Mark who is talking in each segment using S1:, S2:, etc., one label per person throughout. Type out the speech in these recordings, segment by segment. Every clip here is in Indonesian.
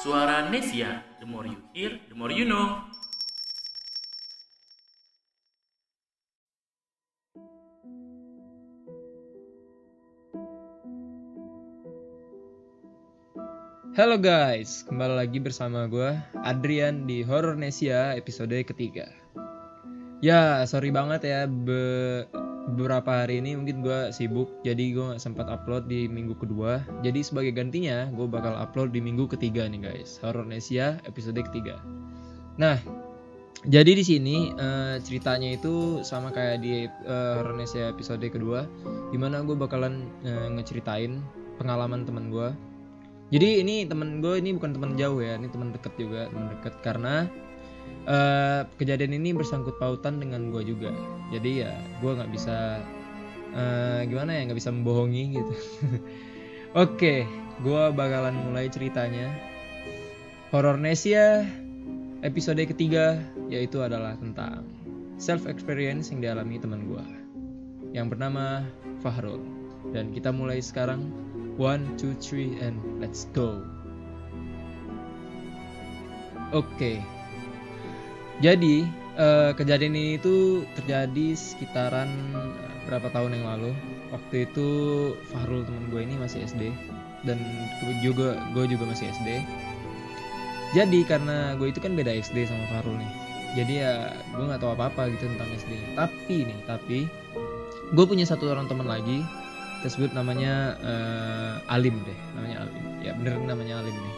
S1: Suara Nesia, the more you hear, the more you know.
S2: Halo guys, kembali lagi bersama gue Adrian di Horror Nesia episode ketiga. Ya sorry banget ya be- beberapa hari ini mungkin gue sibuk jadi gue nggak sempat upload di minggu kedua. Jadi sebagai gantinya gue bakal upload di minggu ketiga nih guys Horror Nesia episode ketiga. Nah jadi di sini eh, ceritanya itu sama kayak di Nesia episode kedua, di mana gue bakalan eh, ngeceritain pengalaman teman gue jadi ini temen gue ini bukan teman jauh ya, ini teman deket juga, teman deket karena eh, kejadian ini bersangkut pautan dengan gue juga. Jadi ya gue nggak bisa eh, gimana ya nggak bisa membohongi gitu. Oke, gue bakalan mulai ceritanya. Horornesia episode ketiga yaitu adalah tentang self experience yang dialami teman gue yang bernama Fahrul. Dan kita mulai sekarang One, two, three, and let's go. Oke. Jadi eh, kejadian ini itu terjadi sekitaran eh, berapa tahun yang lalu. Waktu itu Fahrul teman gue ini masih SD dan juga gue juga masih SD. Jadi karena gue itu kan beda SD sama Fahrul nih. Jadi ya gue nggak tahu apa-apa gitu tentang SD. Tapi nih, tapi gue punya satu orang teman lagi kita sebut namanya eh, Alim deh namanya Alim ya bener namanya Alim nih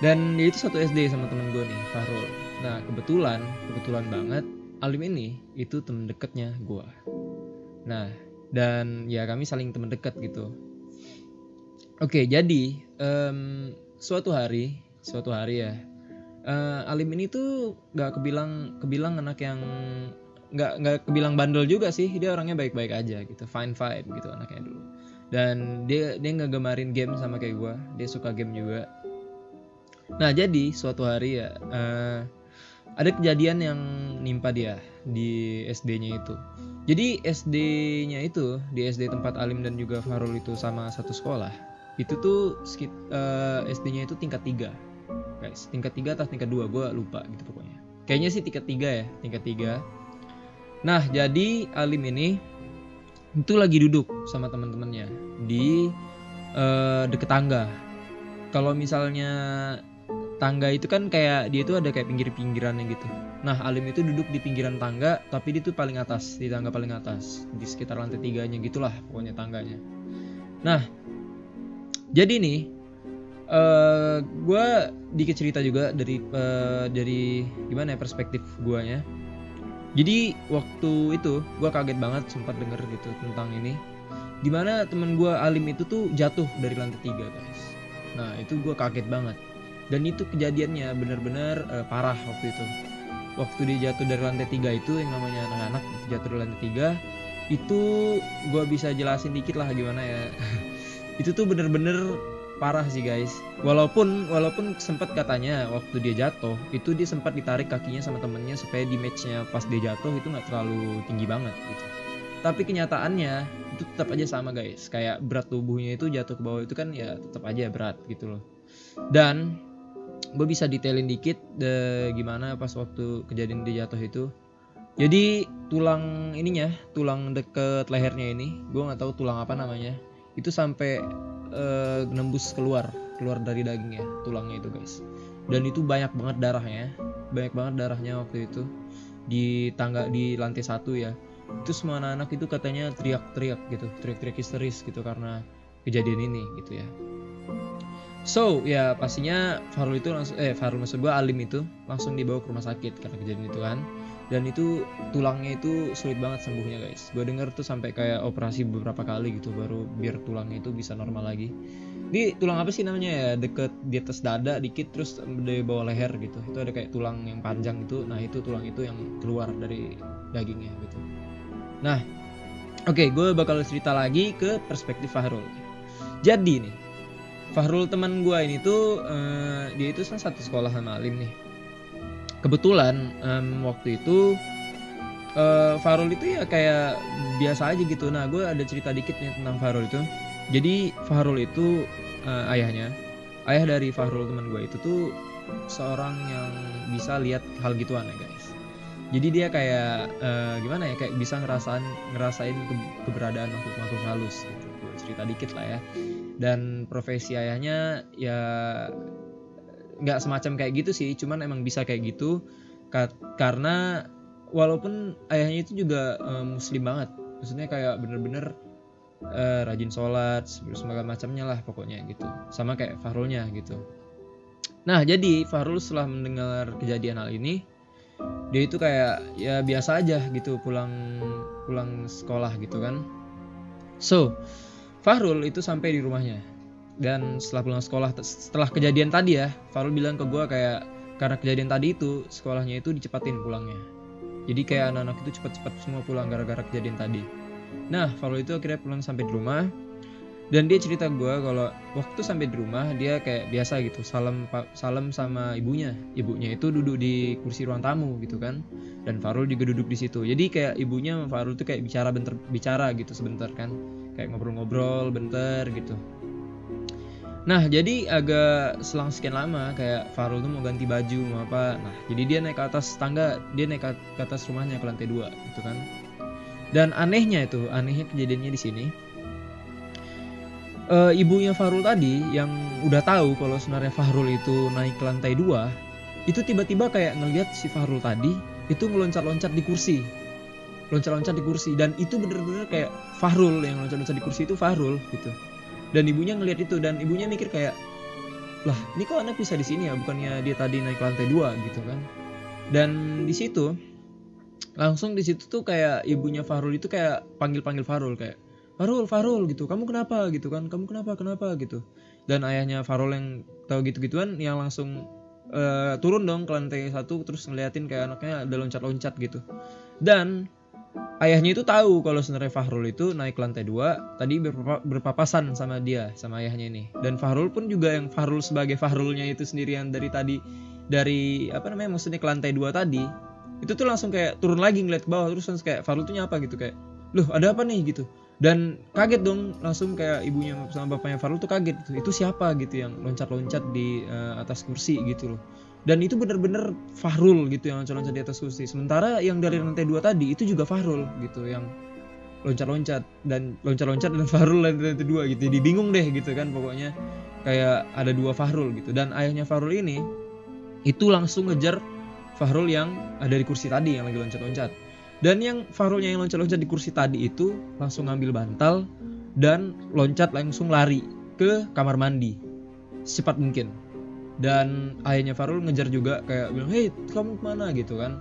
S2: dan dia itu satu SD sama temen gue nih Fahrul nah kebetulan kebetulan banget Alim ini itu temen deketnya gue nah dan ya kami saling temen deket gitu. Oke jadi em, suatu hari suatu hari ya eh, Alim ini tuh gak kebilang kebilang anak yang nggak nggak kebilang bandel juga sih. Dia orangnya baik-baik aja gitu fine vibe gitu anaknya dulu. Dan dia dia nggak gemarin game sama kayak gue dia suka game juga. Nah jadi suatu hari ya eh, ada kejadian yang nimpa dia di SD-nya itu. Jadi SD-nya itu di SD tempat Alim dan juga Farul itu sama satu sekolah itu tuh sekit, eh, SD-nya itu tingkat tiga. Guys tingkat tiga atau tingkat dua? Gue lupa gitu pokoknya. Kayaknya sih tingkat tiga ya tingkat tiga. Nah, jadi Alim ini itu lagi duduk sama teman-temannya di eh, deket tangga. Kalau misalnya tangga itu kan kayak dia itu ada kayak pinggir-pinggirannya gitu. Nah, Alim itu duduk di pinggiran tangga, tapi dia tuh paling atas, di tangga paling atas, di sekitar lantai tiganya gitulah pokoknya tangganya. Nah, jadi nih, eh gue dikit cerita juga dari eh, dari gimana ya perspektif guanya jadi waktu itu gue kaget banget sempat denger gitu tentang ini di mana temen gue Alim itu tuh jatuh dari lantai tiga guys nah itu gue kaget banget dan itu kejadiannya bener-bener eh, parah waktu itu. Waktu dia jatuh dari lantai tiga itu yang namanya anak-anak jatuh dari lantai tiga itu gue bisa jelasin dikit lah gimana ya. Itu tuh bener-bener parah sih guys. Walaupun walaupun sempat katanya waktu dia jatuh itu dia sempat ditarik kakinya sama temennya supaya di matchnya pas dia jatuh itu nggak terlalu tinggi banget gitu. Tapi kenyataannya itu tetap aja sama guys. Kayak berat tubuhnya itu jatuh ke bawah itu kan ya tetap aja berat gitu loh. Dan gue bisa detailin dikit de, gimana pas waktu kejadian dia jatuh itu. Jadi tulang ininya tulang deket lehernya ini gue nggak tahu tulang apa namanya itu sampai eh, nembus keluar keluar dari dagingnya tulangnya itu guys. Dan itu banyak banget darahnya banyak banget darahnya waktu itu di tangga di lantai satu ya. Itu semua anak-anak itu katanya teriak-teriak gitu teriak-teriak histeris gitu karena kejadian ini gitu ya so ya pastinya Farul itu langsung eh Farul maksud gue Alim itu langsung dibawa ke rumah sakit karena kejadian itu kan. Dan itu tulangnya itu sulit banget sembuhnya guys. Gue denger tuh sampai kayak operasi beberapa kali gitu baru biar tulangnya itu bisa normal lagi. Di tulang apa sih namanya ya? Deket di atas dada dikit terus di bawah leher gitu. Itu ada kayak tulang yang panjang itu. Nah itu tulang itu yang keluar dari dagingnya gitu. Nah oke gue bakal cerita lagi ke perspektif Fahrul jadi nih Fahrul teman gue ini tuh eh, dia itu kan satu sekolah sama Alim nih kebetulan em, waktu itu eh, Farul itu ya kayak biasa aja gitu. Nah, gue ada cerita dikit nih tentang Farul itu. Jadi Farul itu eh, ayahnya ayah dari Fahrul teman gue itu tuh seorang yang bisa lihat hal gituan ya guys jadi dia kayak eh, gimana ya kayak bisa ngerasain ngerasain ke- keberadaan makhluk makhluk halus gitu Gua cerita dikit lah ya dan profesi ayahnya ya nggak semacam kayak gitu sih cuman emang bisa kayak gitu. Ka- karena walaupun ayahnya itu juga eh, muslim banget. Maksudnya kayak bener-bener eh, rajin sholat segala macamnya lah pokoknya gitu. Sama kayak Fahrulnya gitu. Nah jadi Fahrul setelah mendengar kejadian hal ini dia itu kayak ya biasa aja gitu pulang pulang sekolah gitu kan. So Fahrul itu sampai di rumahnya. Dan setelah pulang sekolah setelah kejadian tadi ya Fahrul bilang ke gue kayak karena kejadian tadi itu sekolahnya itu dicepatin pulangnya. Jadi kayak anak-anak itu cepat-cepat semua pulang gara-gara kejadian tadi. Nah Fahrul itu akhirnya pulang sampai di rumah. Dan dia cerita gue kalau waktu sampai di rumah dia kayak biasa gitu salam salam sama ibunya. Ibunya itu duduk di kursi ruang tamu gitu kan. Dan Farul juga duduk di situ. Jadi kayak ibunya sama Farul tuh kayak bicara bentar bicara gitu sebentar kan kayak ngobrol-ngobrol bentar gitu. Nah jadi agak selang sekian lama kayak Farul tuh mau ganti baju mau apa. Nah jadi dia naik ke atas tangga dia naik ke atas rumahnya ke lantai dua gitu kan. Dan anehnya itu anehnya kejadiannya di sini eh, ibunya Fahrul tadi yang udah tahu kalau sebenarnya Fahrul itu naik ke lantai dua itu tiba-tiba kayak ngelihat si Fahrul tadi itu meloncat-loncat di kursi loncat-loncat di kursi dan itu bener-bener kayak Fahrul yang loncat-loncat di kursi itu Fahrul gitu dan ibunya ngelihat itu dan ibunya mikir kayak lah ini kok anak bisa di sini ya bukannya dia tadi naik lantai dua gitu kan dan di situ langsung di situ tuh kayak ibunya Fahrul itu kayak panggil-panggil Fahrul kayak Farul, Farul gitu. Kamu kenapa gitu kan? Kamu kenapa? Kenapa gitu. Dan ayahnya Farul yang tahu gitu-gituan yang langsung eh, turun dong ke lantai satu terus ngeliatin kayak anaknya ada loncat-loncat gitu. Dan ayahnya itu tahu kalau sebenarnya Fahrul itu naik lantai dua tadi berpapa- berpapasan sama dia sama ayahnya ini. Dan Fahrul pun juga yang Fahrul sebagai Fahrulnya itu sendirian dari tadi dari apa namanya maksudnya ke lantai dua tadi itu tuh langsung kayak turun lagi ngeliat ke bawah terus langsung kayak Fahrul tuh nyapa gitu kayak loh ada apa nih gitu dan kaget dong langsung kayak ibunya sama bapaknya Farul tuh kaget gitu. itu siapa gitu yang loncat-loncat di eh, atas kursi gitu loh dan itu bener-bener Fahrul gitu yang loncat-loncat di atas kursi. Sementara yang dari lantai dua tadi itu juga Fahrul gitu yang loncat-loncat. Dan loncat-loncat dan Fahrul dari lantai dua gitu. Jadi bingung deh gitu kan pokoknya. Kayak ada dua Fahrul gitu. Dan ayahnya Fahrul ini itu langsung ngejar Fahrul yang ada di kursi tadi yang lagi loncat-loncat. Dan yang Fahrulnya yang loncat-loncat di kursi tadi itu langsung ngambil bantal dan loncat langsung lari ke kamar mandi. Secepat mungkin. Dan ayahnya Farul ngejar juga kayak bilang, hei kamu ke mana gitu kan.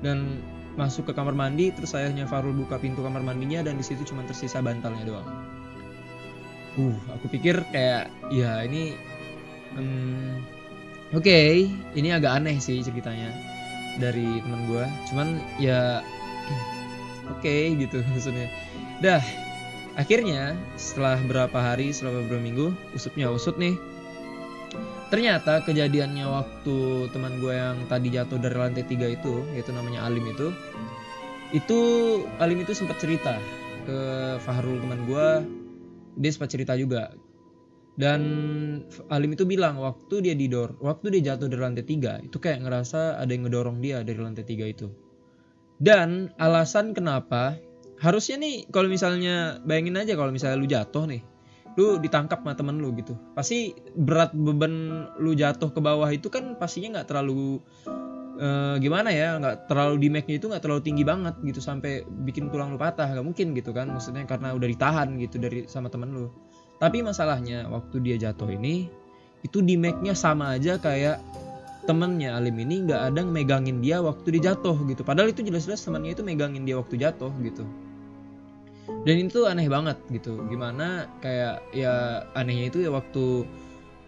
S2: Dan masuk ke kamar mandi terus ayahnya Farul buka pintu kamar mandinya dan di situ cuma tersisa bantalnya doang. Uh, aku pikir kayak ya ini hmm, oke, ini agak aneh sih ceritanya dari teman gue. Cuman ya oke gitu maksudnya dah akhirnya setelah berapa hari setelah beberapa minggu usupnya usut nih ternyata kejadiannya waktu teman gue yang tadi jatuh dari lantai tiga itu yaitu namanya Alim itu itu Alim itu sempat cerita ke Fahrul teman gue. Dia sempat cerita juga. Dan Alim itu bilang waktu dia didor waktu dia jatuh dari lantai tiga itu kayak ngerasa ada yang ngedorong dia dari lantai tiga itu. Dan alasan kenapa harusnya nih kalau misalnya bayangin aja kalau misalnya lu jatuh nih, lu ditangkap sama temen lu gitu. Pasti berat beban lu jatuh ke bawah itu kan pastinya nggak terlalu eh, gimana ya, nggak terlalu di nya itu nggak terlalu tinggi banget gitu sampai bikin tulang lu patah, nggak mungkin gitu kan. Maksudnya karena udah ditahan gitu dari sama temen lu. Tapi masalahnya waktu dia jatuh ini itu di nya sama aja kayak temennya Alim ini nggak ada megangin dia waktu dia jatuh gitu padahal itu jelas-jelas temannya itu megangin dia waktu jatuh gitu dan itu aneh banget gitu. Gimana kayak ya anehnya itu ya waktu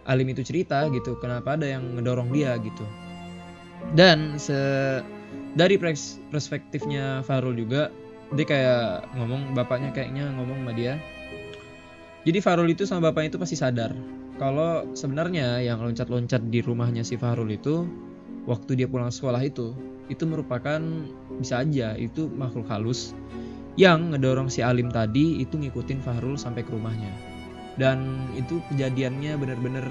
S2: Alim itu cerita gitu kenapa ada yang ngedorong dia gitu. Dan se dari pers- perspektifnya Farul juga dia kayak ngomong bapaknya kayaknya ngomong sama dia. Jadi Farul itu sama bapaknya itu pasti sadar kalau sebenarnya yang loncat-loncat di rumahnya si Fahrul itu waktu dia pulang sekolah itu itu merupakan bisa aja itu makhluk halus yang ngedorong si Alim tadi itu ngikutin Fahrul sampai ke rumahnya. Dan itu kejadiannya bener-bener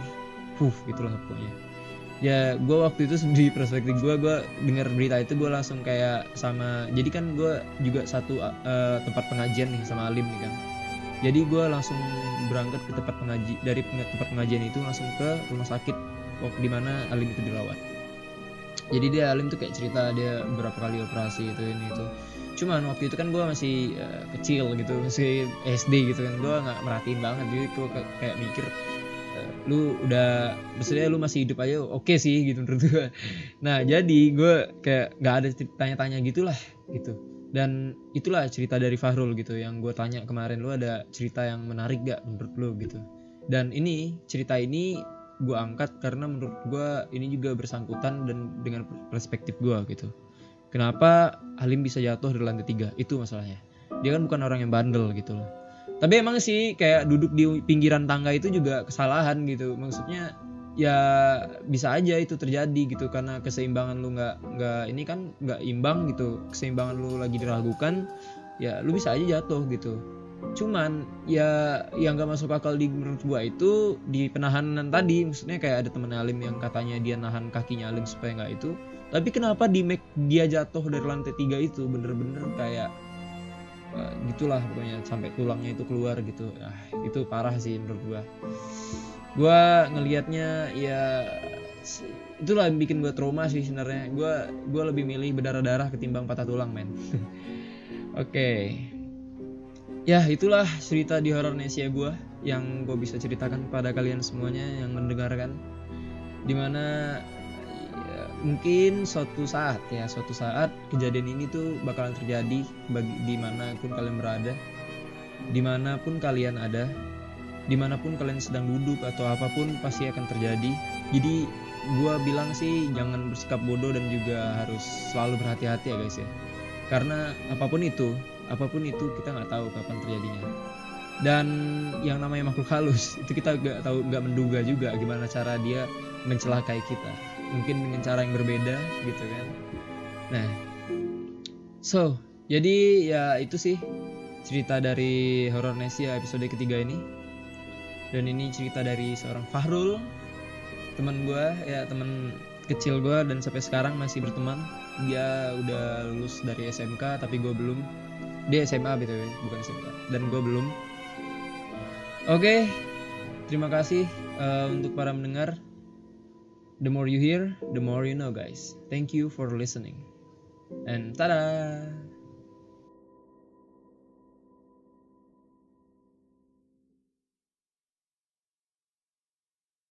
S2: puff gitulah pokoknya. Ya gue waktu itu di perspektif gue gue dengar berita itu gue langsung kayak sama jadi kan gue juga satu uh, tempat pengajian nih sama Alim nih kan. Jadi gue langsung berangkat ke tempat pengaji dari tempat pengajian itu langsung ke rumah sakit di mana Alim itu dirawat. Jadi dia Alim tuh kayak cerita dia beberapa kali operasi itu ini itu cuman waktu itu kan gue masih uh, kecil gitu masih SD gitu kan. Gue nggak merhatiin banget. Jadi gue kayak mikir lu udah maksudnya lu masih hidup aja oke okay sih gitu menurut gue nah jadi gue kayak nggak ada tanya-tanya gitulah gitu. Dan itulah cerita dari Fahrul gitu yang gue tanya kemarin lu ada cerita yang menarik gak menurut lu? gitu. Dan ini cerita ini gue angkat karena menurut gue ini juga bersangkutan dan dengan perspektif gue gitu kenapa Halim bisa jatuh dari lantai tiga? Itu masalahnya. Dia kan bukan orang yang bandel gitu loh. Tapi emang sih kayak duduk di pinggiran tangga itu juga kesalahan gitu. Maksudnya ya bisa aja itu terjadi gitu. Karena keseimbangan lu nggak nggak ini kan nggak imbang gitu. Keseimbangan lu lagi diragukan ya lu bisa aja jatuh gitu. Cuman ya yang gak masuk akal di menurut gua itu di penahanan tadi. Maksudnya kayak ada temen Alim yang katanya dia nahan kakinya Alim supaya nggak itu tapi kenapa di make dia jatuh dari lantai tiga itu? Bener-bener kayak uh, gitulah pokoknya sampai tulangnya itu keluar gitu. Ah, itu parah sih menurut gua. Gua ngelihatnya ya itulah yang bikin gua trauma sih sebenarnya. Gua gua lebih milih berdarah-darah ketimbang patah tulang men. Oke. Okay. ya itulah cerita di horror Nesia gua yang gue bisa ceritakan kepada kalian semuanya yang mendengarkan. Di mana mungkin suatu saat ya suatu saat kejadian ini tuh bakalan terjadi bagi di mana pun kalian berada di mana pun kalian ada di mana pun kalian sedang duduk atau apa pun pasti akan terjadi. Jadi gue bilang sih jangan bersikap bodoh dan juga harus selalu berhati-hati ya guys ya. Karena apa pun itu apa pun itu kita nggak tahu kapan terjadinya. Dan yang namanya makhluk halus itu kita nggak tahu nggak menduga juga gimana cara dia mencelakai kita mungkin dengan cara yang berbeda gitu kan. Nah so jadi ya itu sih cerita dari Horror Nesia episode ketiga ini. Dan ini cerita dari seorang Fahrul teman gue ya teman kecil gue dan sampai sekarang masih berteman. Dia udah lulus dari SMK tapi gue belum. Dia SMA btw bukan SMK dan gue belum. Oke okay, terima kasih uh, untuk para mendengar the more you hear, the more you know, guys. Thank you for listening. And tada!